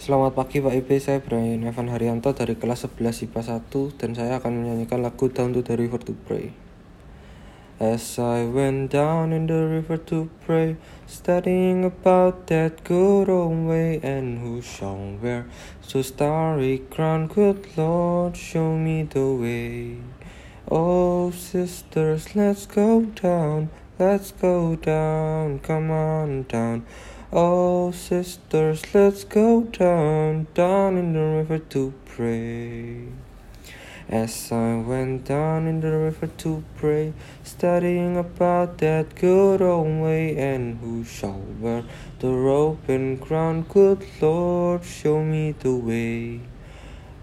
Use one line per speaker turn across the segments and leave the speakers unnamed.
Selamat pagi Pak Ibe, saya Brian Evan Haryanto dari kelas 11 IPA 1 dan saya akan menyanyikan lagu Down to the River to Pray. As I went down in the river to pray, studying about that good old way and who shall wear so starry crown, good Lord, show me the way. Oh sisters, let's go down, let's go down, come on down. Oh, sisters, let's go down, down in the river to pray. As I went down in the river to pray, studying about that good old way, and who shall wear the rope and crown, good Lord, show me the way.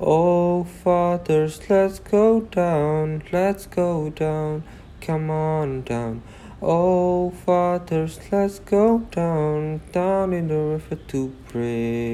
Oh, fathers, let's go down, let's go down, come on down. Oh, fathers, let's go down, down in the river to pray.